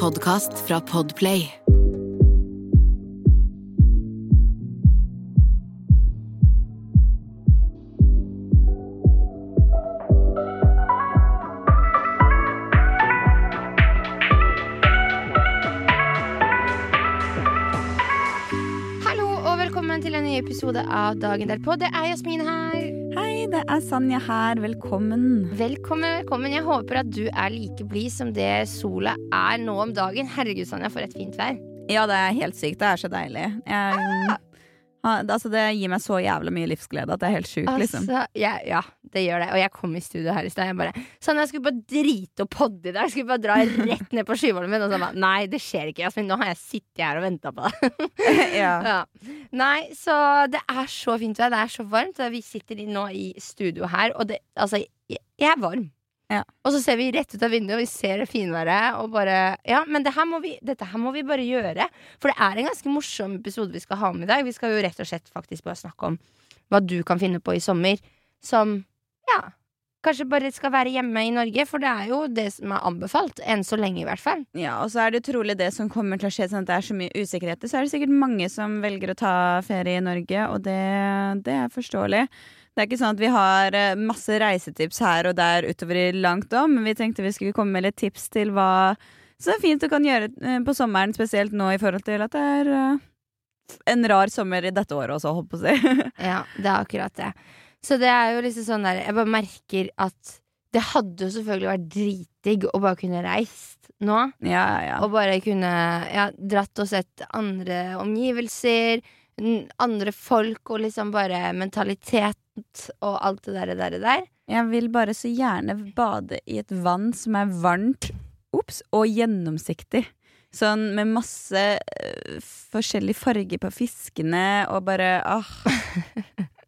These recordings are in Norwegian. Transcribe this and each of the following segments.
podkast fra Podplay. Hallo og velkommen til en ny episode av Dagen derpå. Det er Jasmin her. Hei, det er Sanja her. Velkommen. Velkommen, velkommen. Jeg håper at du er like blid som det sola er nå om dagen. Herregud, Sanja, for et fint vær. Ja, det er helt sykt. Det er så deilig. Jeg, altså, det gir meg så jævlig mye livsglede at det er helt sjukt, liksom. Altså, ja, ja, det gjør det. Og jeg kom i studio her i stad. Jeg bare Sanja, jeg skulle bare drite og podde i dag. Jeg skulle bare dra rett ned på skyvollen min. Og så bare Nei, det skjer ikke, Jasmin. Nå har jeg sittet her og venta på deg. ja. Ja. Nei, så det er så fint vær. Det er så varmt. Vi sitter nå i studio her, og det Altså, jeg er varm. Ja. Og så ser vi rett ut av vinduet, og vi ser det finværet, og bare Ja, men det her må vi, dette her må vi bare gjøre. For det er en ganske morsom episode vi skal ha med i dag. Vi skal jo rett og slett faktisk bare snakke om hva du kan finne på i sommer som Ja, kanskje bare skal være hjemme i Norge, for det er jo det som er anbefalt. Enn så lenge, i hvert fall. ja, og så er det trolig det som kommer til å skje, sånn at det er så mye usikkerheter. Så er det sikkert mange som velger å ta ferie i Norge, og det, det er forståelig. Det er ikke sånn at vi har eh, masse reisetips her og der utover i langt om, men vi tenkte vi skulle komme med litt tips til hva som er fint du kan gjøre eh, på sommeren, spesielt nå i forhold til at det er eh, en rar sommer i dette året også, holdt på å si. Ja, det er akkurat det. Så det er jo liksom sånn der Jeg bare merker at det hadde jo selvfølgelig vært dritdigg å bare kunne reist nå. ja, ja, ja. Og bare kunne ja, dratt og sett andre omgivelser, andre folk og liksom bare mentalitet og alt det der, der, der. Jeg vil bare så gjerne bade i et vann som er varmt Ops, og gjennomsiktig. Sånn med masse uh, forskjellig farge på fiskene og bare ah.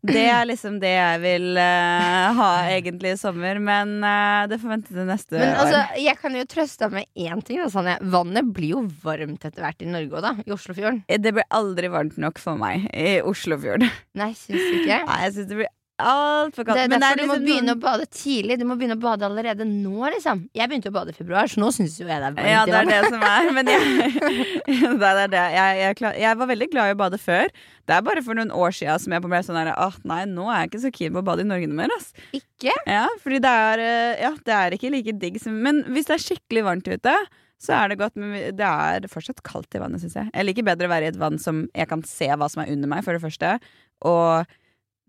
Det er liksom det jeg vil uh, ha egentlig i sommer, men uh, det får vente til neste Men år. altså, jeg kan jo trøste deg med én ting. Da, Sanne. Vannet blir jo varmt etter hvert i Norge òg, da. I Oslofjorden. Det blir aldri varmt nok for meg i Oslofjorden. Nei, syns du ikke? Nei, jeg syns det blir altfor kaldt. Det er derfor du må liksom begynne noen- å bade tidlig. Du må begynne å bade allerede nå, liksom. Jeg begynte å bade i februar, så nå syns jo jeg det er varmt Ja, det er det som er. Men jeg, det er det. Jeg, jeg, jeg var veldig glad i å bade før. Det er bare for noen år siden som jeg ble sånn her Åh, nei, nå er jeg ikke så keen på å bade i Norge noe mer, ass. Ikke? Ja, fordi det er eh, Ja, det er ikke like digg som Men hvis det er skikkelig varmt ute, så er det godt. Men det er fortsatt kaldt i vannet, syns jeg. Jeg liker bedre å være i et vann som jeg kan se hva som er under meg, for det første. Og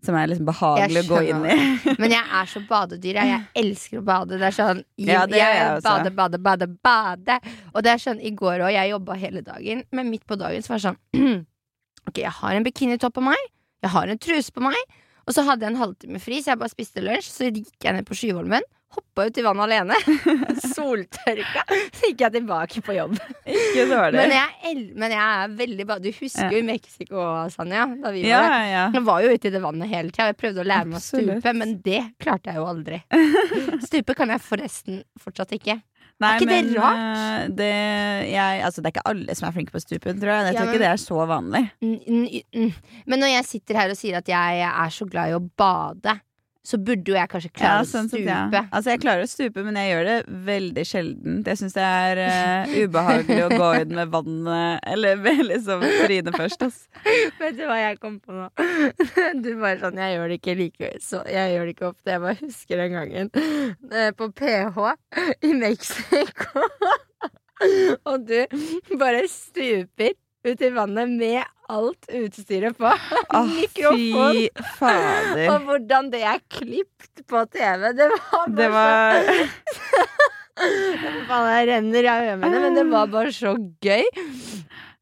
som er liksom behagelig å gå inn i. Men jeg er så badedyr. Jeg, jeg elsker å bade. Det er sånn Ja, det gjør jeg også. Bade, bade, bade, bade. Og det er sånn i går òg. Jeg jobba hele dagen, men midt på dagen så var det sånn Ok, jeg har en bikinitopp på meg. Jeg har en truse på meg. Og så hadde jeg en halvtime fri, så jeg bare spiste lunsj. Så gikk jeg ned på Skyvolmen, hoppa ut i vannet alene. Soltørka. Så gikk jeg tilbake på jobb. Ikke dårlig. Men jeg, men jeg er veldig bad. Du husker jo i Mexico, Sanja? Da vi var ja, der. ja. Jeg var jo ute i det vannet hele tida. Jeg prøvde å lære meg å stupe, men det klarte jeg jo aldri. Stupe kan jeg forresten fortsatt ikke. Nei, ikke det rart? eh, Det, jeg, altså, det er ikke alle som er flinke på stupen, tror jeg. Jeg Ja, tror men- ikke det er så vanlig. Men når jeg sitter her og sier at jeg er så glad i å bade, så burde jo jeg kanskje klare å sånn å stupe. ja. Altså, jeg klarer å stupe, men jeg gjør det veldig sjeldent. Jeg syns det er uh, ubehagelig å gå inn med vannet Eller med liksom trynet først. ass. Vet du hva jeg kom på nå? Du bare sånn Jeg gjør det ikke like så Jeg gjør det ikke ofte. Jeg bare husker den gangen eh, på PH i Mexico. Og du bare stuper ut i vannet med alt utstyret på. Ah, Mikrofon. fy fader. Og hvordan det er klipt på TV. Det var bare Det var så Faen, jeg renner av øynene, men det var bare så gøy.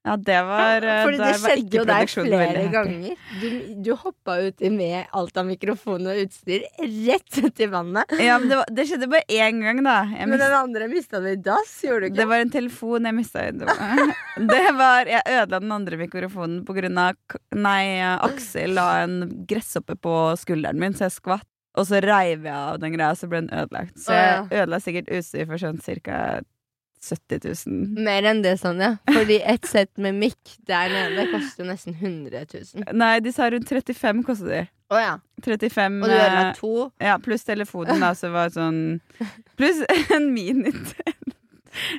Ja, det var eh, Fordi det der var skjedde jo der flere ganger. Du, du hoppa uti med alt av mikrofon og utstyr rett uti vannet. Ja, men det, var, det skjedde bare én gang, da. Jeg Men den andre mista du i dass, gjorde du Det var en telefon jeg mista. Det var, det Jeg ødela den andre mikrofonen på grunn av Nei, Aksel la en gresshoppe på skulderen min, så jeg skvatt. Og så reiv jeg av den greia, så ble den ødelagt. Så jeg ødela sikkert utstyr for sånn ca. 70 000. Mer enn det, Sonja. Fordi et sett med mikk der nede koster jo nesten 100 000. Nei, de sa rundt 35 kostet de. Oh, ja. 35 Og du ødela eh, to. Ja, pluss telefonen, da, så var sånn Pluss en mini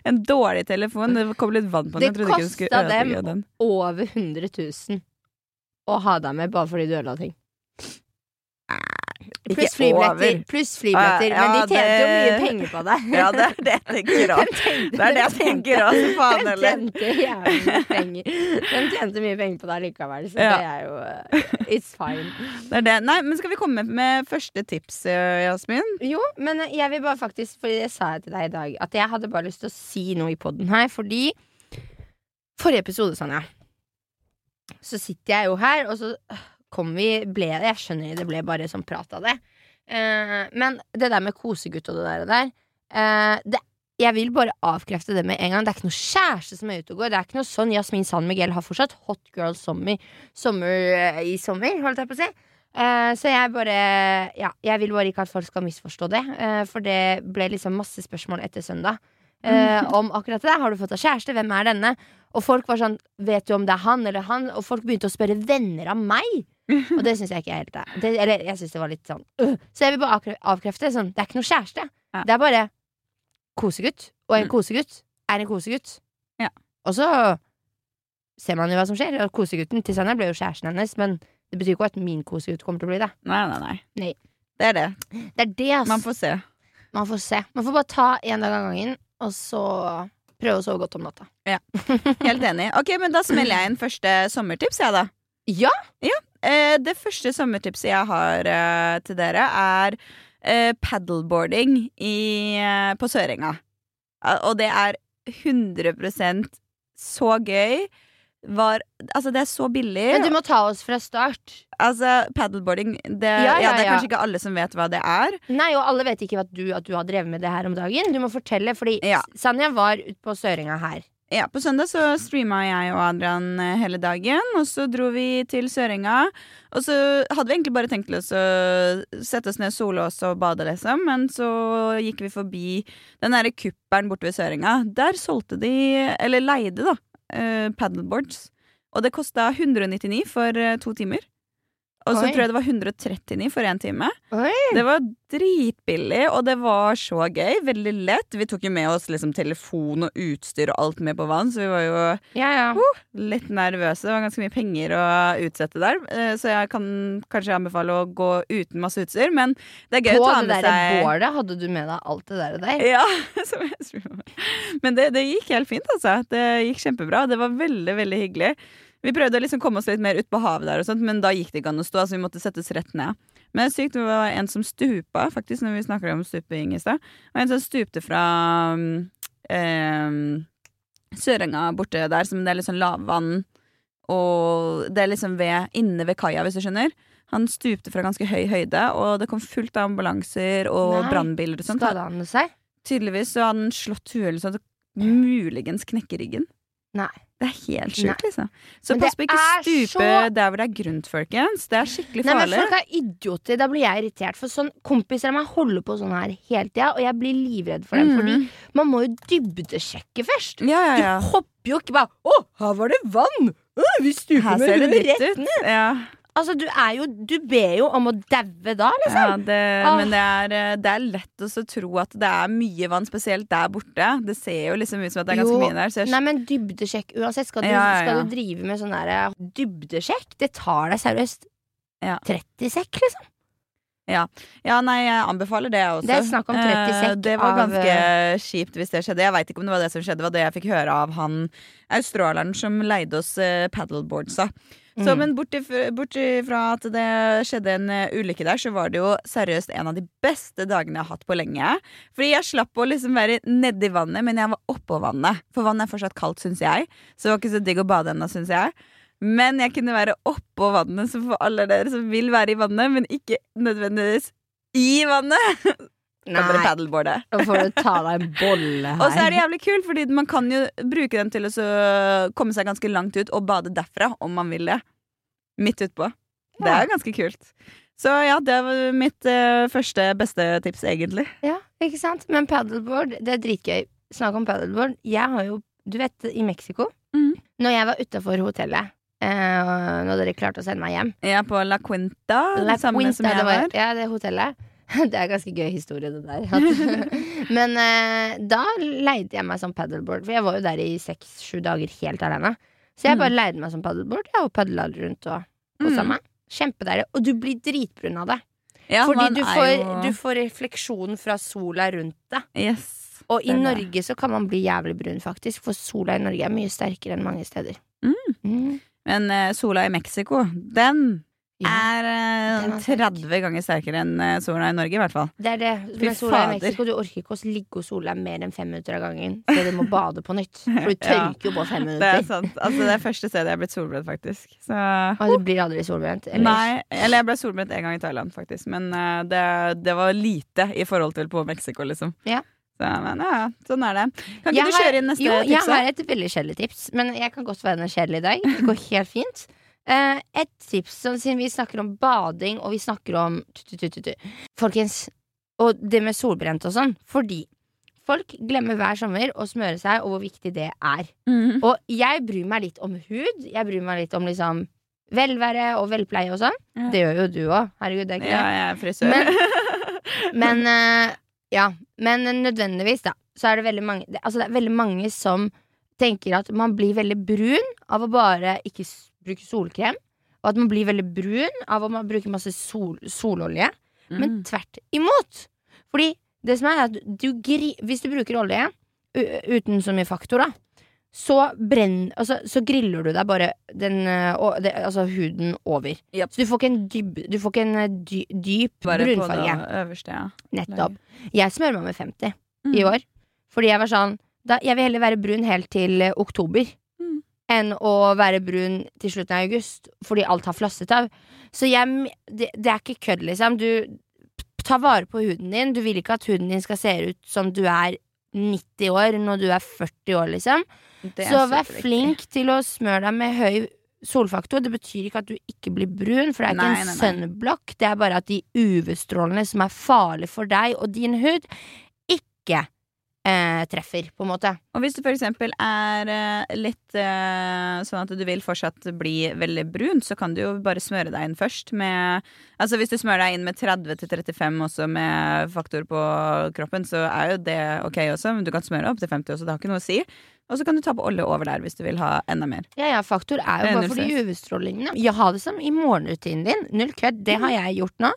En dårlig telefon. Det kom litt vann på den. Det kostet dem den. Over 100 000 å ha deg med bare fordi du ødela ting. Pluss flybilletter. Pluss flybilletter. Ja, men de tjente jo mye penger på det. Ja, det er det jeg tenker òg. Det er det jeg tenker òg. Faen De tjente jævlig mye penger. De tjente mye penger på det likevel, så Ja. det er jo uh, It's fine. Det det. Nei, men skal vi komme med første tips, eh, Jasmin? Jo, men jeg vil bare faktisk Fordi det sa jeg til deg i dag, at jeg hadde bare lyst til å si noe i poden her, fordi Forrige episode, Sanja, så sitter jeg jo her, og så kom vi ble Jeg skjønner det ble bare sånn prat av det. Eh, men det der med kosegutt og det der, og der eh, det, Jeg vil bare avkrefte det med en gang. Det er ikke noe kjæreste som er ute og går. Det er ikke noe sånn Jasmin San Miguel har fortsatt hot girl sommer, sommer eh, i sommer, holdt jeg på å si. Eh, så jeg bare Ja, jeg vil bare ikke at folk skal misforstå det. eh, for det ble liksom masse spørsmål etter søndag. Uh, om akkurat det. Har du fått deg kjæreste? Hvem er denne? Og folk var sånn Vet du om det er han eller han? Og folk begynte å spørre venner av meg. Og det syns jeg ikke helt er. Det, eller jeg syns det var litt sånn øh. Så jeg vil bare avkrefte. Sånn, det er ikke noe kjæreste. Ja. Det er bare kosegutt. Og en Mm. kosegutt er en kosegutt. Ja. Og så ser man jo hva som skjer. Og kosegutten til Sanja ble jo kjæresten hennes, men det betyr ikke at min kosegutt kommer til å bli det. Nei, nei, nei. Nei. Det er det. Det er det, altså. Man får se. Man får se. Man får bare ta en dag av gangen, og så prøve å sove godt om natta. Ja. Helt enig. Ok, men Da smeller jeg inn første sommertips, jeg, da. Ja! Eh, det første sommertipset jeg har eh, til dere, er eh, paddleboarding i, eh, på Sørenga. Eh, og det er 100% så gøy. Var, altså, det er så billig. Men du må ta oss fra start. Altså, paddleboarding det, Ja, ja, ja, det er kanskje ikke alle som vet hva det er. Nei, og alle vet ikke at du, at du har drevet med det her om dagen. Du må fortelle, fordi Ja. Sanja var ute på Sørenga her. Ja, På søndag så streama jeg og Adrian eh, hele dagen, og så dro vi til Sørenga. Og så hadde vi egentlig bare tenkt til å sette oss ned, sole oss og bade, liksom. Men så gikk vi forbi den derre kuppelen borte ved Sørenga. Der solgte de, eller leide, da, eh, paddleboards. Og det kosta 199 for eh, to timer. Og så Oi. tror jeg det var 139 for én time. Oi. Det var dritbillig, og det var så gøy. Veldig lett. Vi tok jo med oss liksom telefon og utstyr og alt med på vann, så vi var jo Ja, ja. litt nervøse. Det var ganske mye penger å utsette der, eh, så jeg kan kanskje anbefale å gå uten masse utstyr, men det er gøy På å ta det med seg bålet hadde du med deg alt det der. og der. ja, som jeg. Men det, det gikk helt fint, altså. Det gikk kjempebra. Det var veldig, veldig hyggelig. Vi prøvde å liksom komme oss litt mer ut på havet der, og sånt, men da gikk det ikke an å stå. Altså vi måtte settes rett ned. Men det er sykt, det var en som stupa, faktisk, når vi snakker om stuping i stad. Og en som stupte fra um, Sørenga borte der, som det er litt sånn lavvann. Og det er liksom ved, inne ved kaia, hvis du skjønner. Han stupte fra ganske høy høyde, og det kom fullt av ambulanser og brannbiler og sånt. Skada han seg? Tydeligvis Og han slått huet eller sånn muligens knekker ryggen. Nei. Det er helt sjukt, liksom. Så pass på ikke stupe så- der hvor det er grunt, folkens. Det er skikkelig Nei, men farlig. Folk er idioter. Da blir jeg irritert. For sånn, Kompiser av meg holder på sånn her hele tida, og jeg blir livredd for dem. Mm. Fordi man må jo dybdesjekke først. Ja, ja, ja. Du hopper jo ikke bare 'Å, her var det vann!' Å, vi stuper med rett ut. Ja, Altså, du er jo Du ber jo om å daue da, liksom. ja det, Ah. men det er, eh, det er lett å tro at det er mye vann, spesielt der borte. Det ser jo liksom ut som at det er ganske Jo. mye der. Så jeg, Nei, men dybdesjekk uansett. Skal du, Ja, ja, ja. skal du drive med sånn derre dybdesjekk? Det tar deg seriøst Ja. 30 sekk, liksom. ja, nei, jeg anbefaler det, også. Det er snakk om 30 Eh, sekk Det var av, ganske kjipt hvis det skjedde. Jeg veit ikke om det var det som skjedde. Det var det jeg fikk høre av han australieren som leide oss paddleboards paddleboardsa. Så, Mm. men bort fra ifra at det skjedde en eh, ulykke der, så var det jo seriøst en av de beste dagene jeg har hatt på lenge. Fordi jeg slapp å liksom være nedi vannet, men jeg var oppå vannet. For vannet er fortsatt kaldt, syns jeg. Så det var ikke så digg å bade ennå, syns jeg. Men jeg kunne være oppå vannet, så for alle dere som vil være i vannet, men ikke nødvendigvis i vannet, Nei, Da får du ta deg en bolle her. Og så er det jævlig kult, fordi man kan jo bruke den til å så komme seg ganske langt ut og bade derfra, om man vil det. Midt utpå. Det er er ganske kult. Så ja, det var mitt uh, første beste tips, egentlig. Ja, ikke sant? Men paddleboard, det er dritgøy. Snakk om paddleboard. Jeg har jo, du vet, i Mexico mm. Når jeg var utafor hotellet, Uh, når dere klarte å sende meg hjem Ja, på La Quinta, La Quinta, det var. Ja, det hotellet. Det er en ganske gøy historie, det der. Men eh, da leide jeg meg som paddleboard, for jeg var jo der i seks-sju dager helt alene. Så jeg Mm. bare leide meg som paddleboard jeg, og padla rundt og kosa Mm. meg. Kjempedeilig. Og du blir dritbrun av det. Ja, Fordi du får, jo- du får refleksjon fra sola rundt deg. Yes. Og i. Norge så kan man bli jævlig brun, faktisk. For sola i Norge er mye sterkere enn mange steder. Mm. Mm. Men uh, sola i Mexico, den Ja, er eh, er 30 ganger sterkere enn eh, sola i Norge, i hvert fall. det er det. Med Men sola i. Mexico, du orker ikke å ligge sole deg mer enn fem minutter av gangen. Så du må bade på nytt. For du Ja. tørker jo på fem Det er minutter. sant. Altså, det er første stedet jeg er blitt solbrent, faktisk. Så Og du blir aldri solbrent. Eller? Nei, eller jeg ble solbrent en gang i Thailand, faktisk. Men uh, det, det var lite i forhold til på Mexico, liksom. Ja. Så, men ja, ja, sånn er det. Kan Jeg ikke du kjøre inn neste jo, tips? Jeg har et veldig kjedelig tips, men jeg kan godt være en kjedelig i dag. Det går helt fint. Eh, et tips, sånn, siden vi snakker om bading, og vi snakker om. Folkens, og det med solbrent og sånn. Fordi folk glemmer hver sommer å smøre seg, og hvor viktig det er. Mm. Og jeg bryr meg litt om hud. Jeg bryr meg litt om liksom velvære og velpleie og sånn. Ja. Det gjør jo du òg. Herregud, det er ikke Ja, jeg er frisør. Men eh, ja, men nødvendigvis da Så er det veldig mange det, Altså det er veldig mange som tenker at man blir veldig brun Av å bare ikke s- bruke solkrem Og at man blir veldig brun Av å man bruker masse sol, sololje Men Mm. tvert imot Fordi det som er at du gri, Hvis du bruker olje Uten så mye faktor da så, brenn, altså, så griller du deg bare den, og, det, altså, huden over. Yep. Så du får ikke en, du får ikke en eh, dy, dyp Bare brunfarge. det øverste, ja. Nettopp. Jeg smører meg med 50 Mm. i år. Fordi jeg var sånn da, Jeg vil heller være brun helt til eh, oktober Mm. Enn å være brun til slutten av august, fordi alt har flasset av. Så jeg, det, det er ikke kødd, liksom. Du tar vare på huden din. Du vil ikke at huden din skal se ut som du er 90 år når du er 40 år, liksom. Så vær flink til å smøre deg med høy solfaktor. Det betyr ikke at du ikke blir brun, for det er ikke Nei, en nei. sunblock. Det er bare at de UV-strålene som er farlige for deg og din hud, ikke eh, treffer, på en måte. Og hvis du eksempel er eh, litt eh, sånn at du vil fortsatt bli veldig brun, så kan du jo bare smøre deg inn først med Altså hvis du smører deg inn med 30 til 35 også med faktor på kroppen, så er jo det ok også, men du kan smøre opp til 50 også, det har ikke noe å si. Og så kan du ta på olje over der hvis du vil ha enda mer. Ja, ja, faktor er jo bare for de UV-strålingene. Ja, ha det som i morgenrutinen din. Null kødd. Det har jeg gjort nå.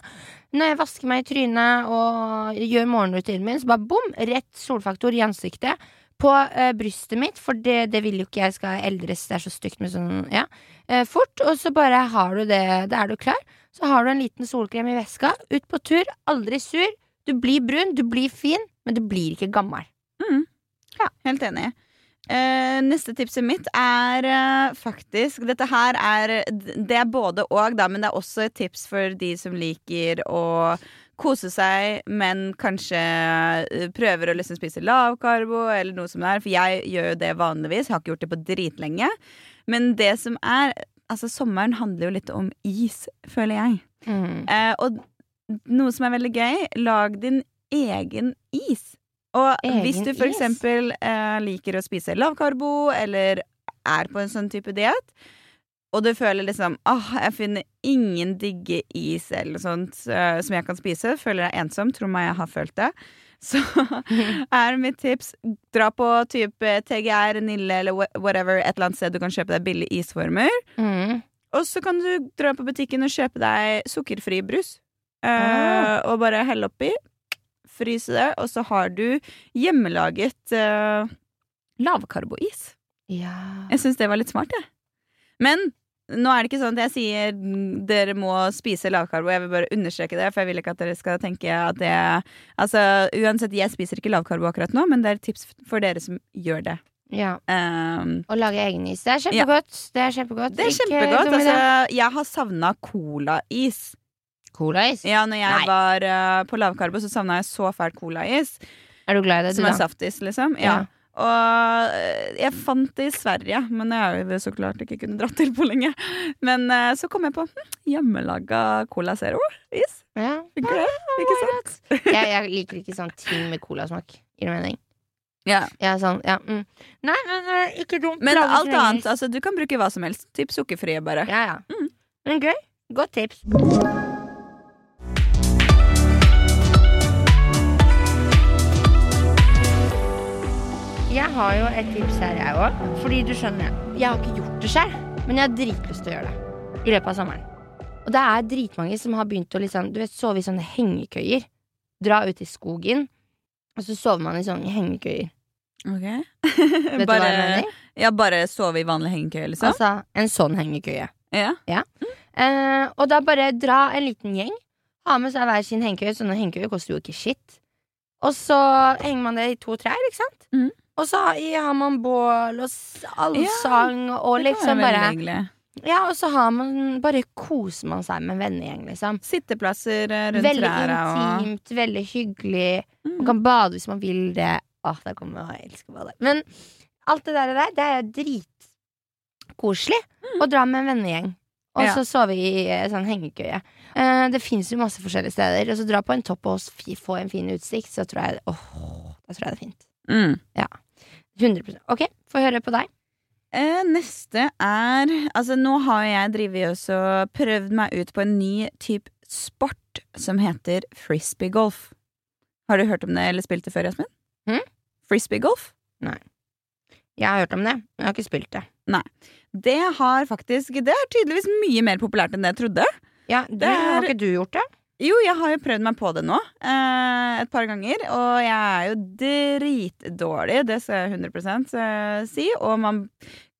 Når jeg vasker meg i trynet og gjør morgenrutinen min, så bare bom, rett solfaktor i ansiktet. På uh, brystet mitt, for det, det vil jo ikke jeg skal eldres. Det er så stygt med sånn, ja. uh, fort. Og så bare har du det, da er du klar. Så har du en liten solkrem i veska. Ut på tur. Aldri sur. Du blir brun, du blir fin, men du blir ikke gammel. Ja, Helt enig. Eh, neste tipset mitt er eh, faktisk Dette her er Det er både og, da, men det er også et tips for de som liker å kose seg, men kanskje eh, prøver å liksom spise lavkarbo eller noe som det er. For jeg gjør jo det vanligvis. Har ikke gjort det på dritlenge. Men det som er Altså, sommeren handler jo litt om is, føler jeg. Mm. Eh, og noe som er veldig gøy, lag din egen is. Og Egen hvis du eksempel eh, liker å spise lavkarbo, eller er på en sånn type diett, og du føler liksom åh, jeg finner ingen digge is eller sånt eh, som jeg kan spise, føler deg ensom, tro meg, jeg har følt det, så er mitt tips dra på type TGR, Nille eller whatever, et eller annet sted du kan kjøpe deg billige isformer. Mm. Og så kan du dra på butikken og kjøpe deg sukkerfri brus. Eh, Ah. Og bare helle oppi. Fryse det. Og så har du hjemmelaget uh, lavkarbois. Ja. Jeg syns det var litt smart, jeg. Men nå er det ikke sånn at jeg sier mm, dere må spise lavkarbo. Jeg vil bare understreke det, for jeg vil ikke at dere skal tenke at det Altså, uansett, jeg spiser ikke lavkarbo akkurat nå, men det er et tips for dere som gjør det. ja. Um, Å lage egen is. Det er kjempegodt. Det er kjempegodt. det er kjempegodt. Altså, jeg har savna colais. Colais? Ja, når jeg Nei. var uh, på lavkarbo, så savna jeg så fælt colais. Er du glad i det, Som er saftis, liksom. Ja. Ja. Og eh, jeg fant det i Sverige, men jeg har jo så klart ikke kunnet dra til på lenge. Men eh, så kom jeg på hm, hjemmelaga Cola Zero-is. Ja. Funker det? Ikke sant? Jeg, jeg liker ikke sånn ting med colasmak. Gir det mening? Ja. Er sånn, ja. Mm. Nei, men ikke dumt. Men Lager alt annet, altså du kan bruke hva som helst. Typ sukkerfrie, bare. Ja, ja. Mm. Men gøy. Godt tips. Jeg har jo et tips her, jeg òg. Fordi du skjønner, jeg har ikke gjort det selv, men jeg har dritlyst til å gjøre det. I løpet av sommeren. Og det er dritmange som har begynt å liksom, du vet, sove i sånne hengekøyer. Dra ut i skogen, og så sover man i sånne hengekøyer. Ok Vet du hva jeg? Ja, bare sove i vanlig hengekøye, liksom? Altså en sånn hengekøye. ja. Eh, og da bare dra en liten gjeng. Ha med seg hver sin hengekøye. Sånne hengekøyer koster jo ikke shit. Og så henger man det i to trær, ikke sant? Mhm. Og så har- man bål og allsang ja, og liksom bare hyggelig. Ja, og så har man bare koser man seg med vennegjeng, liksom. Sitteplasser eh, rundt Veldig trærne og intimt, veldig hyggelig. Man Mm. kan bade hvis man vil det. Åh, da kommer jeg å elsker å bade. Men alt det der, det er dritkoselig å dra med en vennegjeng. Og så Ja. sove i eh, sånn hengekøye. Eh, det fins jo masse forskjellige steder. Og så dra på en topp og få en fin utsikt, så tror jeg Åh, da tror jeg det er fint. Mm. 100% Ok, få høre på deg. Eh, neste er Altså, nå har jeg drevet og prøvd meg ut på en ny type sport som heter frisbeegolf. Har du hørt om det eller spilt det før, Jasmin? Hm? Frisbeegolf? Jeg har hørt om det, men jeg har ikke spilt det. Det har faktisk Det er tydeligvis mye mer populært enn det jeg trodde. Ja, du, Det er- Har ikke du gjort det? Jo, jeg har jo prøvd meg på det nå eh, et par ganger, og jeg er jo dritdårlig, det skal jeg 100 eh, si. Og man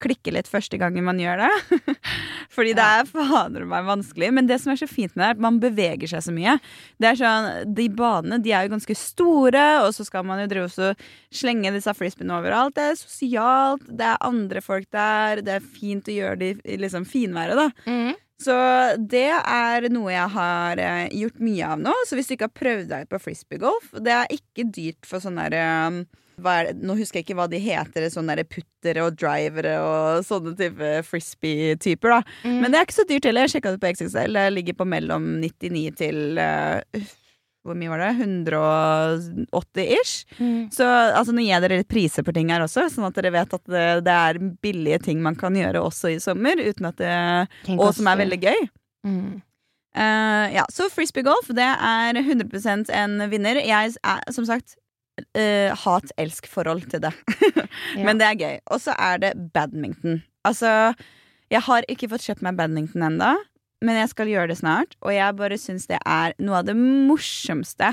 klikker litt første gangen man gjør det. Fordi det er fader meg vanskelig. Men det som er så fint med det, er at man beveger seg så mye. Det er sånn, De banene de er jo ganske store, og så skal man jo drive og slenge disse frisbeene overalt. Det er sosialt, det er andre folk der, det er fint å gjøre det i liksom finværet, da. Mhm. Så det er noe jeg har eh, gjort mye av nå. Så hvis du ikke har prøvd deg på frisbeegolf Det er ikke dyrt for sånne der, det? Nå husker jeg ikke hva de heter. Sånne der puttere og drivere og sånne type frisbee-typer. da mm. Men det er ikke så dyrt heller. Jeg sjekka det på XXL. Det ligger på mellom 99 til eh, Hvor mye var det? 180 ish. Mm. Så altså, nå gir jeg dere litt priser på ting her også, sånn at dere vet at det, det er billige ting man kan gjøre også i sommer. Uten at det, og som er veldig gøy. Mm. Uh, ja, så frisbeegolf, det er 100 en vinner. Jeg er som sagt uh, hat-elsk-forhold til det. Men det er gøy. Og så er det badminton. Altså, jeg har ikke fått kjøpt meg badminton ennå, men jeg skal gjøre det snart. Og jeg bare syns det er noe av det morsomste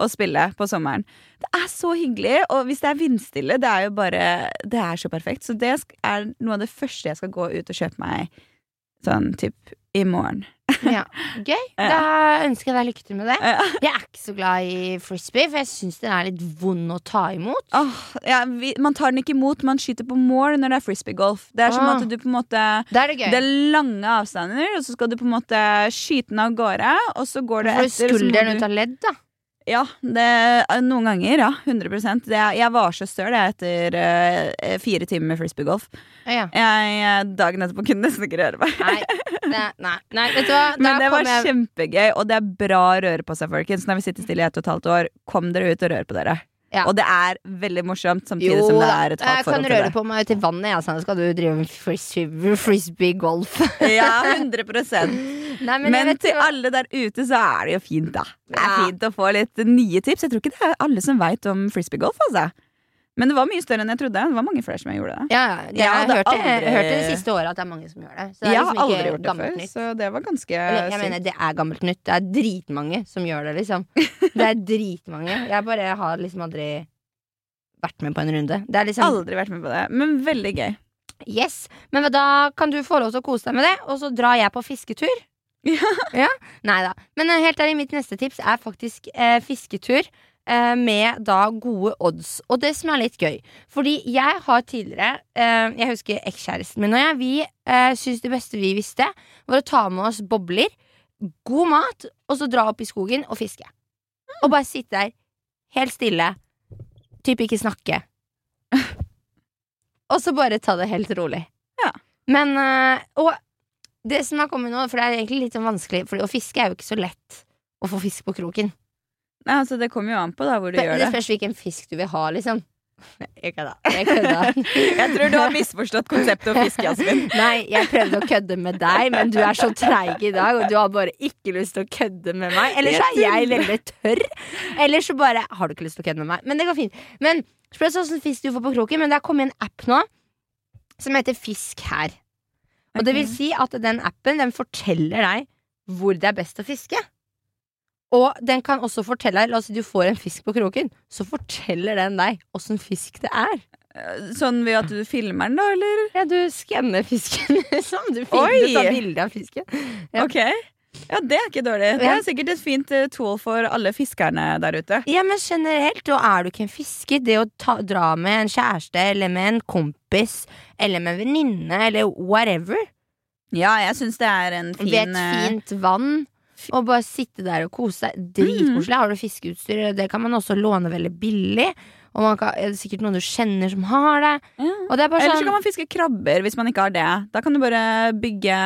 å spille på sommeren. Det er så hyggelig, og hvis det er vindstille, det er jo bare Det er så perfekt. Så det er noe av det første jeg skal gå ut og kjøpe meg sånn typ i morgen. Ja, Gøy. Da ønsker jeg deg lykke til med det. Jeg er ikke så glad i frisbee, for jeg syns den er litt vond å ta imot. Oh, ja, vi, man tar den ikke imot, man skyter på mål når det er frisbeegolf. Det er som at du på en måte Det er det. Det er lange avstander, og så skal du på en måte skyte den av gårde. Og så går det Får du etter skulderen ut av ledd, da? Ja, det, noen ganger. Ja, 100 det, Jeg var så støl etter uh, fire timer med frisbeegolf. Ja. Jeg, eh, dagen etterpå kunne nesten ikke røre meg. Nei, nei, nei, vet du hva? Da Men det var jeg kjempegøy, og det er bra å røre på seg, folkens. Når vi sitter stille i ett og et halvt år, kom dere ut og rør på dere. Ja. Og det er veldig morsomt, samtidig Jo som det er et jeg hat kan røre det. på meg ut i vannet, jeg, sånn skal du drive med frisbee, frisbee-golf. Ja, 100 Nei, Men, men til hva- alle der ute så er det jo fint, da. Det er Ja. fint å få litt nye tips. Jeg tror ikke det er alle som veit om frisbeegolf, altså. Men det var mye større enn jeg trodde. Det var mange flere som gjorde det. Ja, ja, Jeg har hørt aldri- hørt det det siste året at det er mange som gjør det. Så det er Jeg har liksom aldri gjort det før, nytt. så det var ganske Eller, jeg sykt. mener, det er gammelt nytt. Det er dritmange som gjør det, liksom. Det er dritmange. Jeg bare har liksom aldri vært med på en runde. Det liksom Aldri vært med på det, men veldig gøy. Yes. Men da kan du få lov til å kose deg med det, og så drar jeg på fisketur. Ja. Nei da. Men eh, helt ærlig, mitt neste tips er faktisk eh, fisketur. eh, Med da gode odds. Og det som er litt gøy Fordi jeg har tidligere eh, Jeg husker ekskjæresten min og jeg. Vi uh, syntes det beste vi visste, var å ta med oss bobler, god mat, og så dra opp i skogen og fiske. Og bare sitte der helt stille. Typ ikke snakke. og så bare ta det helt rolig. Ja. Men eh, Og det som har kommet nå, for det er egentlig litt sånn vanskelig, for å fiske er jo ikke så lett å få fisk på kroken. Nei, altså, det kommer jo an på da hvor du Det, gjør det det. spørs hvilken fisk du vil ha, liksom. Jeg kødda. Jeg kødda. Jeg tror du har misforstått konseptet å fiske, Jasmin. Nei, jeg prøvde å kødde med deg, men du er så treig i dag, og du har bare ikke lyst til å kødde med meg. Eller så er jeg veldig tørr. Eller så bare har du ikke lyst til å kødde med meg. Men det går fint. Men spørs åssen fisk du får på kroken, men det er kommet en app nå som heter Fisk her. Og det vil si at den appen den forteller deg hvor det er best å fiske. Og den kan også fortelle deg La oss si du får en fisk på kroken, så forteller den deg åssen fisk det er. Sånn ved at du filmer den, da, eller? Ja, du skanner fisken, liksom. Du, filmer, du tar bilde av fisken. Ja. Ok. Ja, det er ikke dårlig. Det er sikkert et fint eh, tool for alle fiskerne der ute. Ja, men generelt, og er du ikke en fisker, det å ta, dra med en kjæreste eller med en kompis eller med en venninne eller whatever Ja, jeg syns det er en fin ved et eh, fint vann og bare sitte der og kose seg. Dritkoselig. Har du fiskeutstyr, det kan man også låne veldig billig. Og man kan, er det sikkert noen du kjenner som har det. Ja. Det er Eller så sånn kan man fiske krabber hvis man ikke har det. Da kan du bare bygge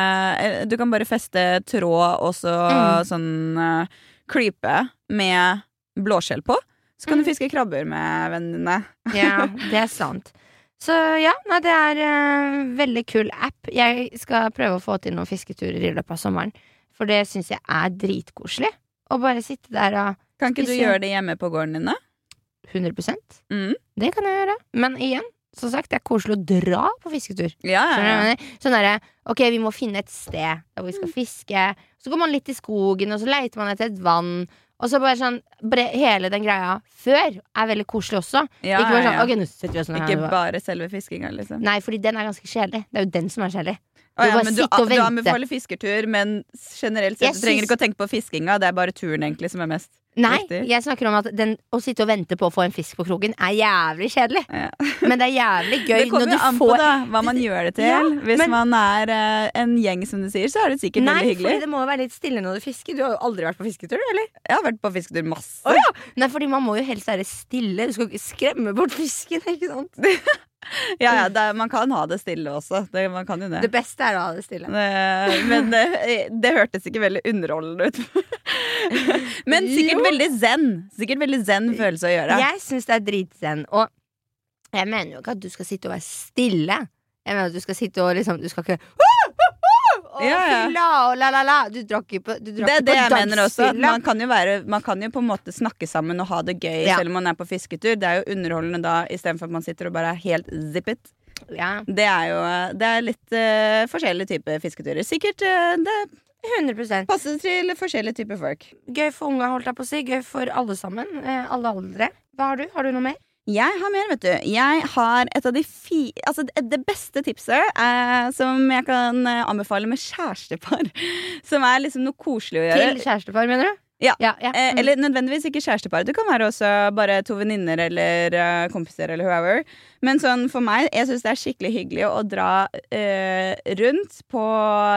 eh, Du kan bare feste tråd og så Mm. sånn uh, klype med blåskjell på. Så kan Mm. du fiske krabber med vennene dine. Ja, det er sant. Så ja, nei, det er uh, veldig kul app. Jeg skal prøve å få til noen fisketurer i løpet av sommeren. For det syns jeg er dritkoselig. Å bare sitte der og Kan ikke du gjøre det hjemme på gården din, da? 100 Mm. Det kan jeg gjøre. Men igjen, som sagt, det er koselig å dra på fisketur. Ja, ja, ja. Sånn derre, ok, vi må finne et sted hvor vi skal fiske. Så går man litt i skogen, og så leiter man etter et vann. Og så bare sånn bare Hele den greia før er veldig koselig også. Ja, ikke bare sånn, ja. ok, nå setter vi oss ikke her. Bare selve fiskinga, liksom. Nei, fordi den er ganske kjedelig. Det er jo den som er kjedelig. Å, ja, du, du anbefaler fisketur, men generelt sett du trenger ikke å tenke på fiskinga. Det er bare turen egentlig som er mest Nei, Riktig. jeg snakker om at den, å sitte og vente på å få en fisk på kroken er jævlig kjedelig. ja. Men det er jævlig gøy Det kommer jo an på får da, hva man gjør det til. Ja, Hvis men- man er uh, en gjeng, som du sier, så er det sikkert Nei, veldig Nei, for det må jo være litt stille når du fisker. Du har jo aldri vært på fisketur, eller? Jeg har vært på fisketur masse. Oh, ja. Nei, fordi man må jo helst være stille. Du skal ikke skremme bort fisken, ikke sant? Ja, ja, det, man kan ha det stille også. Det, man kan jo det. Det beste er å ha det stille. Men det, det hørtes ikke veldig underholdende ut. Men sikkert Jo. veldig zen. Sikkert veldig zen følelse å gjøre. Jeg syns det er dritzen. Og jeg mener jo ikke at du skal sitte og være stille. Jeg mener at du skal sitte og liksom Du skal ikke og Ja, ja. fylla og la, la, la. Du drakk ikke på, du drar Det er det jeg mener også. Man kan, jo være, man kan jo på en måte snakke sammen og ha det gøy Ja. selv om man er på fisketur. Det er jo underholdende da istedenfor at man sitter og bare er helt zippet. Ja, Det er jo det er litt uh, forskjellige typer fisketurer. Sikkert uh, det 100 Passe til forskjellige typer folk. Gøy for unga, holdt jeg på å si. Gøy for alle sammen. Eh, alle aldre. Hva har du? Har du noe mer? Jeg har mer, vet du. Jeg har et av de fi... Altså, det- beste tipset eh, som jeg kan eh, anbefale med kjærestepar. Som er liksom noe koselig å gjøre. Til kjærestepar, mener du? Ja. ja, ja. Eh, Mm. eller nødvendigvis ikke kjærestepar. Det kan være også bare to venninner eller uh, kompiser eller whoever. Men sånn for meg, jeg syns det er skikkelig hyggelig å dra uh, rundt på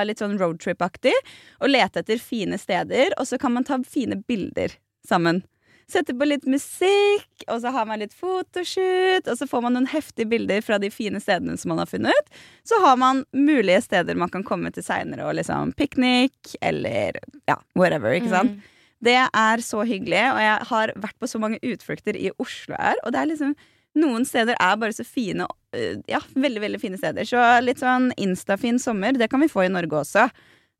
litt sånn roadtrip-aktig og lete etter fine steder, og så kan man ta fine bilder sammen. Sette på litt musikk, og så har man litt fotoshoot, og så får man noen heftige bilder fra de fine stedene som man har funnet. Så har man mulige steder man kan komme til seinere, og liksom piknik eller ja, whatever, ikke sant. Mm. Det er så hyggelig, og jeg har vært på så mange utflukter i Oslo her, og det er liksom noen steder er bare så fine. øh, Ja, veldig, veldig fine steder. Så litt sånn instafin sommer, det kan vi få i Norge også.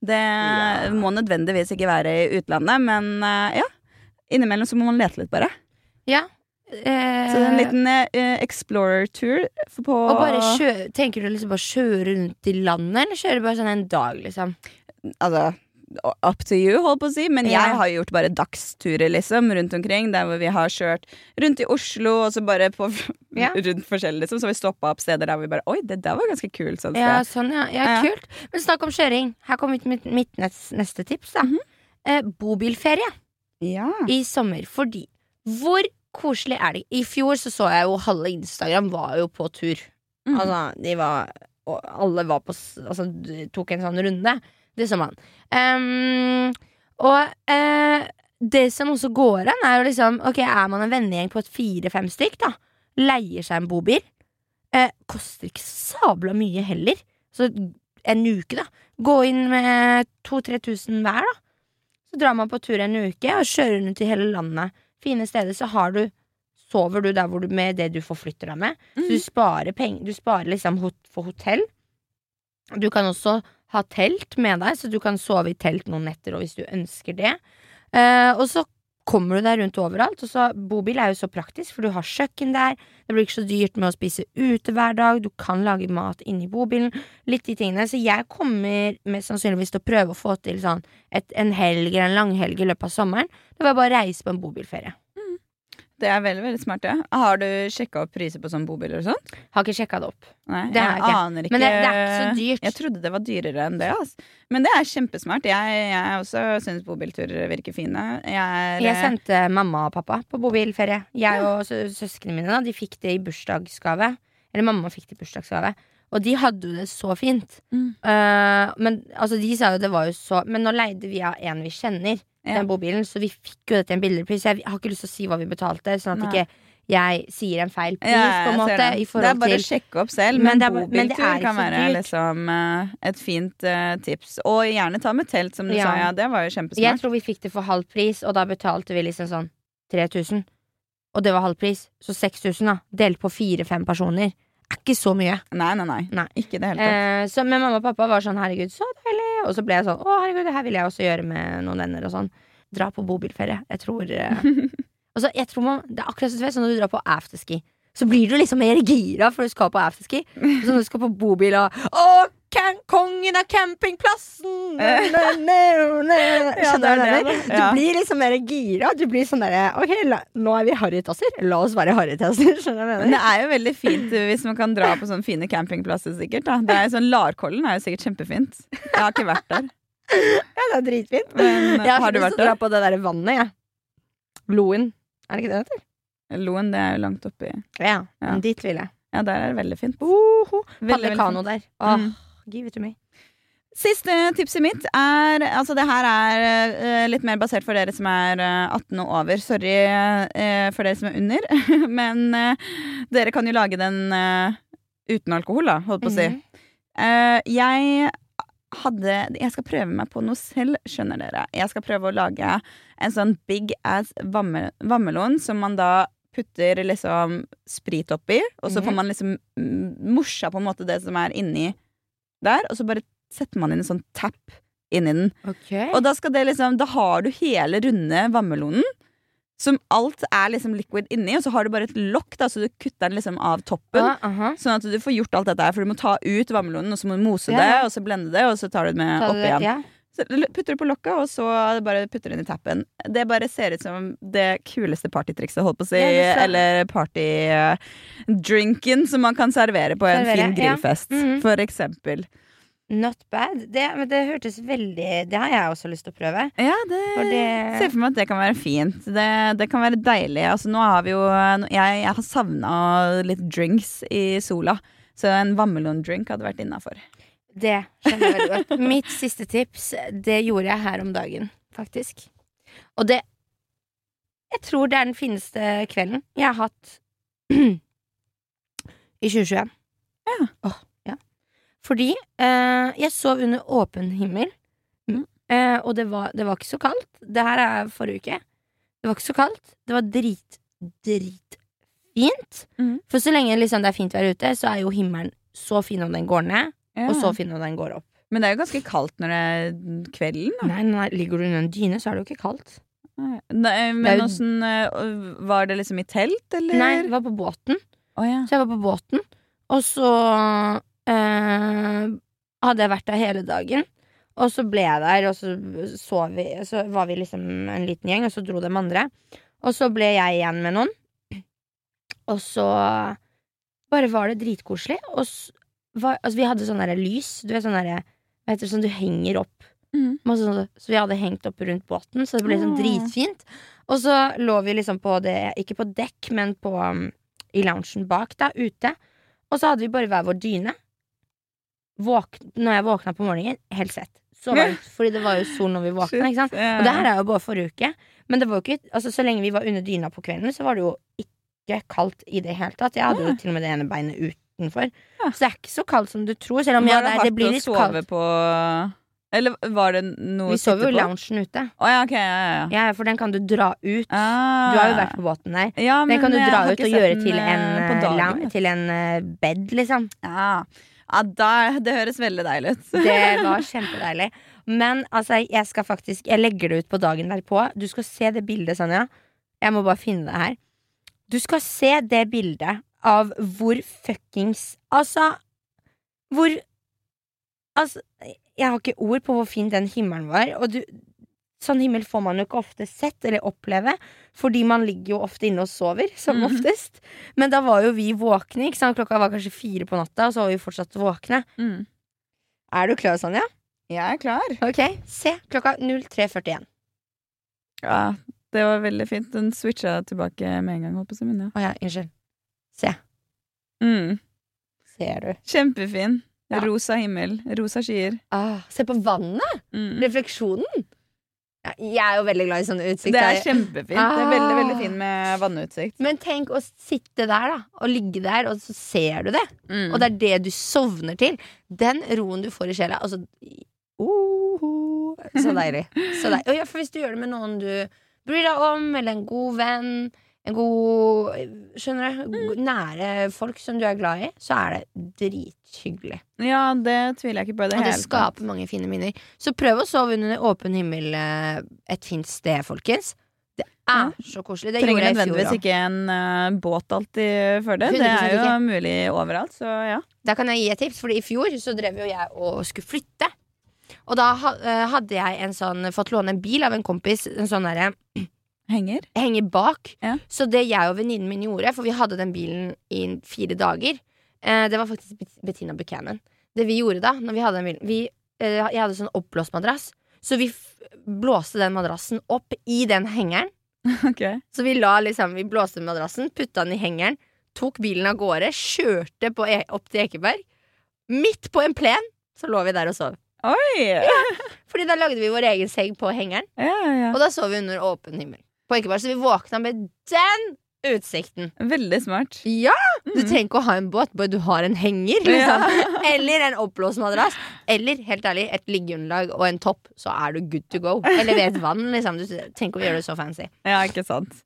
Det Ja. må nødvendigvis ikke være i utlandet, men øh, ja. Innimellom så må man lete litt, bare. Ja. Eh, Så en liten eh, explorer-tur på og bare kjø Tenker du liksom bare kjøre rundt i landet, eller kjøre bare sånn en dag, liksom? Altså up to you, holdt på å si. Men Ja. jeg har gjort bare dagsturer, liksom, rundt omkring. Der hvor vi har kjørt rundt i Oslo, og så bare på Ja. rundt forskjellig, liksom. Så vi stoppa opp steder der vi bare Oi, det der var ganske kult. Sånn Ja, sånn, ja. ja, Ja. Kult. Men snakk om kjøring. Her kommer mitt, mitt neste, tips. da Mhm. eh, Bobilferie Ja. i sommer. Fordi hvor koselig er det? I fjor så, så jeg jo halve Instagram var jo på tur. Mhm. Altså, de var og Alle var på Altså, tok en sånn runde. Det så man. Um, og uh, det som også går an, er jo liksom Ok, er man en vennegjeng på et fire-fem stykk, da, leier seg en bobil, Uh, koster ikke sabla mye heller. Så en uke, da. Gå inn med 2000-3000 hver, da. Så drar man på tur en uke og kjører rundt i hele landet. Fine steder. Så har du sover du der hvor du, med det du forflytter deg med. Så du sparer penger. Du sparer liksom hot, for hotell. Du kan også ha telt med deg, så du kan sove i telt noen netter hvis du ønsker det. Eh, og så kommer du deg rundt overalt. Og så Bobil er jo så praktisk, for du har kjøkken der. Det blir ikke så dyrt med å spise ute hver dag. Du kan lage mat inni bobilen. Litt de tingene. Så jeg kommer mest sannsynligvis til å prøve å få til sånn et, en helg eller en langhelg i løpet av sommeren. Da vil jeg bare reise på en bobilferie. Det er veldig veldig smart. Ja. Har du sjekka opp priser på sånne bobiler og sånn? Har ikke sjekka det opp. Nei, Det jeg ikke. aner ikke. Men det, det er ikke så dyrt. Jeg trodde det var dyrere enn det. Altså. Men det er kjempesmart. Jeg, jeg også syns bobilturer virker fine. Jeg, er, Jeg sendte mamma og pappa på bobilferie. Jeg og sø- søsknene mine da, de fikk det i bursdagsgave. Eller mamma fikk det i bursdagsgave. Og de hadde jo det så fint. Mm. Uh, men altså, de sa jo det var jo så Men nå leide vi av en vi kjenner. Den bobilen, så vi fikk jo det til en billigere pris. Jeg har ikke lyst til å si hva vi betalte, sånn at Nei. ikke jeg sier en feil pris, på en måte. det. Det er bare å sjekke opp selv, Men men, bobiltur kan være liksom eh, et fint uh, tips. Og gjerne ta med telt, som du Ja. sa. Ja, det var jo Jeg tror vi fikk det for halv pris, og da betalte vi liksom sånn 3000. Og det var halv pris, så 6000, da. Delt på fire-fem personer. Er ikke så mye. Nei, nei, nei, Nei. Ikke det hele tatt. Eh, så, men mamma og pappa var sånn 'herregud, så deilig'. Og så ble jeg sånn 'å herregud, det her vil jeg også gjøre med noen venner'. Og sånn Dra på bobilferie. Jeg tror eh, altså, jeg tror man, Det er akkurat som sånn når du drar på afterski. Så blir du liksom mer gira for du skal på afterski. Så når du skal på bobil og Å, can, kongen av campingplassen! Nø, nø, nø, nø. Ja, Skjønner du? Du blir liksom mer gira. Du blir sånn derre Ok, la, nå er vi harrytasser. La oss være harrytasser. Skjønner du hva jeg det er jo veldig fint uh, hvis man kan dra på sånne fine campingplasser, sikkert. Da. Det er sånn, Larkollen er jo sikkert kjempefint. Jeg har ikke vært der. Ja, det er dritfint. Men Jeg har, har du så lyst vært til å dra på det der vannet, jeg. Loen. Er det ikke det det heter? Loen, det er jo langt oppi. Ja, Ja. dit vil jeg. Ja, der er det veldig fint. Uhu. Veldig, Padle veldig fint. der. Åh, Mm. Give it to me. Siste tipset mitt er Altså, det her er uh, litt mer basert for dere som er uh, 18 og over. Sorry uh, for dere som er under. Men eh, dere kan jo lage den eh, uten alkohol, da, holdt på å si. Mhm. Eh, jeg hadde Jeg skal prøve meg på noe selv, skjønner dere. Jeg skal prøve å lage en sånn big ass vamme, vammelon som man da putter liksom sprit oppi, og så Mhm. får man liksom mm, morsa på en måte det som er inni der, og så bare setter man inn en sånn tap inni den. Okay. Og da skal det liksom Da har du hele runde vannmelonen. Som alt er liksom liquid inni, og så har du bare et lokk, da, så du kutter den liksom av toppen. Ah, aha. Sånn at du får gjort alt dette her, for du må ta ut vannmelonen, og så må du mose yeah. det, og så blende det, og så tar du det med opp igjen. Ja. Putter du på lokket, og så bare putter du inn i tappen. Det bare ser ut som det kuleste partytrikset, holdt på å si. Ja, Eller partydrinken som man kan servere på en Servere, fin ja. grillfest, -hmm. for eksempel. Not bad. Det, men det hørtes veldig Det har jeg også lyst til å prøve. Ja, det, det- ser for meg at det kan være fint. Det, det kan være deilig. Altså, nå har vi jo Jeg, jeg har savna litt drinks i sola, så en vammelon-drink hadde vært innafor. Det skjønner jeg veldig godt. Mitt siste tips, det gjorde jeg her om dagen, faktisk. Og det Jeg tror det er den fineste kvelden jeg har hatt i 2021. Ja. Oh, ja. Fordi eh, jeg sov under åpen himmel, Mm. eh, og det var, det var ikke så kaldt. Det her er forrige uke. Det var ikke så kaldt. Det var drit, dritfint. Mm. For så lenge liksom, det er fint vær ute, så er jo himmelen så fin om den går ned, Ja. og så finner om den går opp. Men det er jo ganske kaldt når det er kvelden, da. Nei, nei, Ligger du under en dyne, så er det jo ikke kaldt. Nei, men åssen øh, Var det liksom i telt, eller? Nei, det var på båten. Oh, ja. Så jeg var på båten, og så eh, hadde jeg vært der hele dagen. Og så ble jeg der, og så sov vi Så var vi liksom en liten gjeng, og så dro de andre. Og så ble jeg igjen med noen. Og så bare var det dritkoselig. Og var, altså, vi hadde sånn lys. Du vet sånn derre Hva heter det sånn du henger opp Mm. Sånn, så vi hadde hengt opp rundt båten, så det ble liksom dritfint. Og så lå vi liksom på det, ikke på dekk, men på um, i loungen bak, da, ute. Og så hadde vi bare hver vår dyne. Våk, når jeg våkna på morgenen, helt svett. Så varmt, fordi det var jo sol når vi våkna. Ikke sant? Og det her er jo bare forrige uke. Men det var jo ikke, altså, så lenge vi var under dyna på kvelden, så var det jo ikke kaldt i det hele tatt. Jeg hadde jo til og med det ene beinet utenfor. Ja. Så det er ikke så kaldt som du tror. Selv om ja, Var det det, er- det hardt blir litt kaldt. på Eller var det noe Vi sov jo i loungen ute. Oh, ja, okay, ja, ja, ja. Ja, for den kan du dra ut. Ah. Du har jo vært på båten der. ja, Den kan du dra ut og gjøre til en, eh, eh, dagen, til en eh, bed, liksom. Ja, ja da, det høres veldig deilig ut. Det var kjempedeilig. Men altså, jeg skal faktisk Jeg legger det ut på dagen derpå. Du skal se det bildet, Sanja. Jeg må bare finne det her. Du skal se det bildet av hvor fuckings Altså Hvor Altså, jeg har ikke ord på hvor fin den himmelen var. Og du, sånn himmel får man jo ikke ofte sett eller oppleve, fordi man ligger jo ofte inne og sover, som mm. oftest. Men da var jo vi våkne. Ikke sant? Klokka var kanskje fire på natta, og så var vi fortsatt våkne. Mm. Er du klar, Sanja? Jeg er klar. Ok, se. Klokka 03.41. Ja, det var veldig fint. Den switcha tilbake med en gang. Holdt på å si, men ja. Å ja, unnskyld. Se. Mm. Ser du? Kjempefin. Ja. Rosa himmel. Rosa skyer. Ah, se på vannet! Mm. Refleksjonen. Ja, jeg er jo veldig glad i sånne utsikter. Det er kjempefint. Det er veldig, veldig Ah. fint med vannutsikt. Men tenk å sitte der, da, og ligge der, og så ser du det. Mm. Og det er det du sovner til. Den roen du får i sjela. Altså uh, Så deilig. Så deilig. Og ja, for hvis du gjør det med noen du bryr deg om, eller en god venn, en god Skjønner du? Mm. Nære folk som du er glad i, så er det drithyggelig. Ja, det tviler jeg ikke på det Og det skaper mange fine minner. Så prøv å sove under åpen himmel eh, et fint sted, folkens. Det er så koselig. Det Trenger nødvendigvis ikke en uh, båt alltid for det. Det er jo ikke. mulig overalt, så ja. Da kan jeg gi et tips, Fordi i fjor så drev jo jeg og skulle flytte. Og da eh, hadde jeg en sånn fått låne en bil av en kompis. En sånn derre Henger. henger bak. Ja. Så det jeg og venninnen min gjorde, for vi hadde den bilen i fire dager eh, Det var faktisk Bettina Buchanan. Det vi gjorde da, når vi hadde den bilen vi, eh, Jeg hadde sånn oppblåst madrass. Så vi blåste den madrassen opp i den hengeren. Okay. Så vi la liksom Vi blåste madrassen, putta den i hengeren, tok bilen av gårde, kjørte på e opp til Ekeberg. Midt på en plen så lå vi der og sov. Oi! Fordi da lagde vi vår egen seng på hengeren, Ja, ja. og da sov vi under åpen himmel. Ekeberg, Så vi våkna med den utsikten. Veldig smart. Ja! Du Mm. trenger ikke å ha en båt, bare du har en henger. Liksom. Eller en oppblåst madrass. Eller helt ærlig, et liggeunderlag og en topp, så er du good to go. Eller ved et vann. Liksom. Du trenger ikke å gjøre det så fancy. Ja, ikke sant.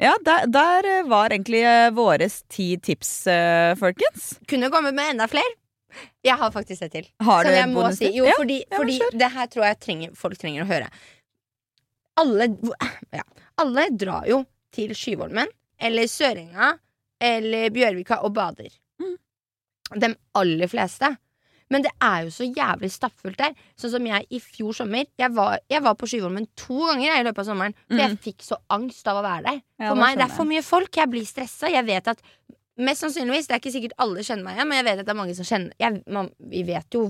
Ja, der, der eh, var egentlig eh, våres ti tips, eh, folkens. Kunne kommet med enda flere. Jeg har faktisk et til. Har du jeg må si. Jo, Ja, fordi, ja, fordi det her tror jeg trenger, folk trenger å høre. Alle, ja, alle drar jo til Skyvolmen eller Sørenga eller Bjørvika og bader. Mm. De aller fleste. Men det er jo så jævlig stappfullt der. Sånn som jeg i fjor sommer. Jeg var, jeg var på Skyvolmen to ganger i løpet av sommeren. For jeg Mm. fikk så angst av å være der. Ja, For meg, det er for mye folk. Jeg blir stressa. Jeg vet at Mest sannsynligvis, det er ikke sikkert alle kjenner meg igjen, men jeg vet at det er mange som kjenner jeg, man, Vi vet jo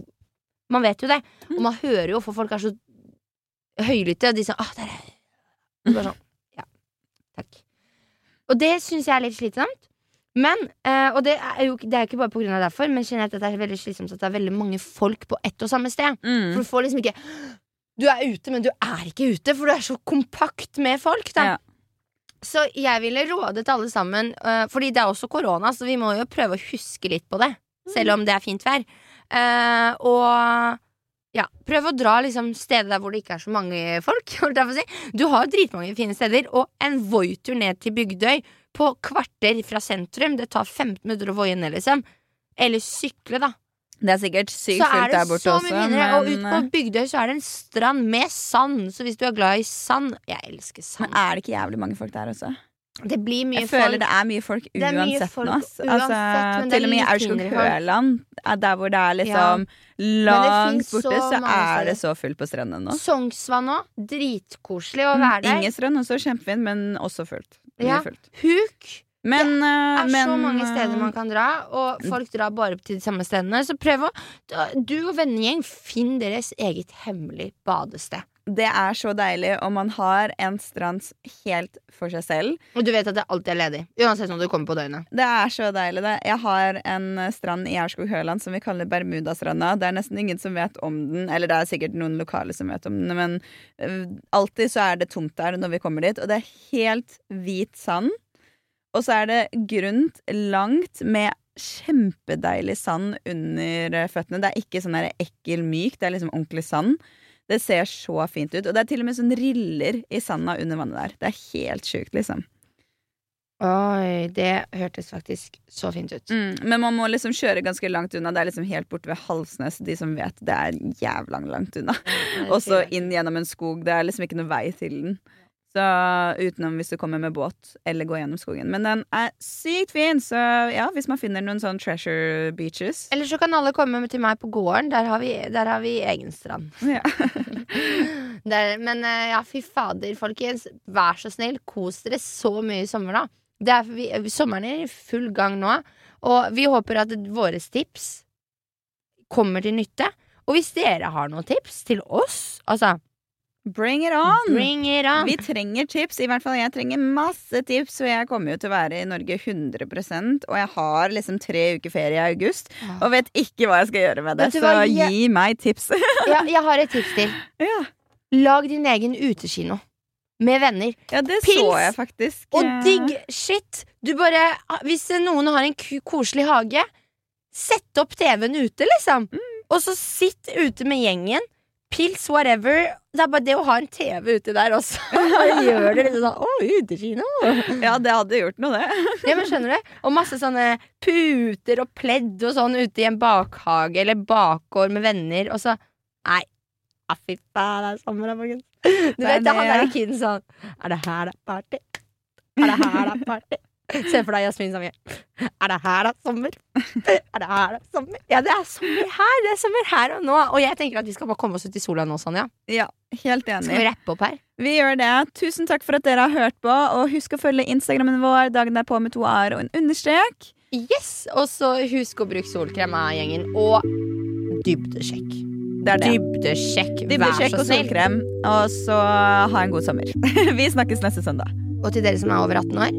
Man vet jo det. Mm. Og man hører jo, for folk er så høylytte, og de sier Ah, der er Bare sånn. Takk. Og det syns jeg er litt slitsomt. Men, eh, og det er jo det er ikke bare av derfor, men generelt at det er veldig slitsomt at det er veldig mange folk på ett og samme sted. Mm. For du får liksom ikke Du er ute, men du er ikke ute, for du er så kompakt med folk. Da. Ja. Så jeg ville rådet alle sammen, uh, fordi det er også korona, så vi må jo prøve å huske litt på det. Selv om det er fint vær. Uh, og ja, prøv å dra liksom steder der hvor det ikke er så mange folk. si. Du har dritmange fine steder, og en Voi-tur ned til Bygdøy på kvarter fra sentrum, det tar 15 minutter å voie ned, liksom. Eller sykle, da. Det er sikkert sykt fullt der borte også, Mindre. Og ut på eh, Bygdøy så er det en strand med sand. Så hvis du er glad i sand Jeg elsker men sand. er det ikke jævlig mange folk der også? Det blir mye Jeg føler det er mye folk uansett mye folk nå. Altså, uansett, til og med i litt Aurskog mindre folk. Høland, er der hvor det er liksom ja. langt borte, så så, er det så fullt på strendene nå. Sognsvann òg. Dritkoselig å være der. Ingen strend, også kjempefint, men også fullt. Ja. fullt. Huk Men, Det eh, er men så mange steder eh, man kan dra, og folk drar bare til de samme stedene. Så prøv å Du og vennegjeng, finn deres eget hemmelig badested. Det er så deilig om man har en strand helt for seg selv. Og du vet at det alltid er ledig. Uansett om du kommer på døgnet. Det er så deilig, det. Jeg har en strand i Aurskog-Høland som vi kaller Bermudastranda. Det er nesten ingen som vet om den, eller det er sikkert noen lokale som vet om den, men eh, alltid så er det tomt der når vi kommer dit, og det er helt hvit sand. Og så er det grunt, langt, med kjempedeilig sand under føttene. Det er ikke sånn ekkel myk, det er liksom ordentlig sand. Det ser så fint ut. Og det er til og med sånn riller i sanda under vannet der. Det er helt sjukt, liksom. Oi, det hørtes faktisk så fint ut. Mm, men man må liksom kjøre ganske langt unna. Det er liksom helt borte ved Halsnes. De som vet, det er jævlig langt unna. Og så inn gjennom en skog. Det er liksom ikke noe vei til den. Så utenom hvis du kommer med båt eller går gjennom skogen. Men den er sykt fin, så ja, hvis man finner noen sånn treasure beaches Eller så kan alle komme til meg på gården. Der har vi, der har vi egen strand. ja. Der, men eh, ja, fy fader, folkens. Vær så snill, kos dere så mye i sommer, da. Er, vi, sommeren er i full gang nå, og vi håper at våre tips kommer til nytte. Og hvis dere har noen tips til oss, altså Bring it on! bring it on! Vi trenger tips. I hvert fall jeg trenger masse tips, Og jeg kommer jo til å være i Norge 100% Og jeg har liksom tre uker ferie i august og vet ikke hva jeg skal gjøre med det. Så jeg- gi meg tips. Ja, jeg har et tips til. ja. Lag din egen utekino. Med venner. ja, det Pils så jeg faktisk. Og digg shit! Du bare Hvis noen har en koselig hage, sett opp TV-en ute, liksom. Og så sitt ute med gjengen. Pils, whatever. Det er bare det å ha en TV ute der også. Gjør det litt sånn Å, utekino! Ja, det hadde gjort noe, det. Ja, men skjønner du? Og masse sånne puter og pledd og sånn ute i en bakhage eller bakgård med venner, og så Nei. Ah, fy faen, det er sommer, da, folkens. Du vet, det, han derre kiden sånn Er det her det er party? Er det her det er party? Se for deg Jasmin Samir. Er det her er sommer? Er det her er sommer? Ja, det er sommer her! Det er sommer her og nå. Og jeg tenker at vi skal bare komme oss ut i sola nå, Sanja. Ja, helt Skal vi enig. rappe opp her? Vi gjør det. Tusen takk for at dere har hørt på, og husk å følge Instagrammen vår dagen derpå med to a-er og en understrek. Yes! Og så husk å bruke solkrem av gjengen. Og dybdesjekk. Det er det. Dybdesjekk, vær Dybdesjekk så og snill. solkrem, og så ha en god sommer. Vi snakkes neste søndag. Og til dere som er over 18 år,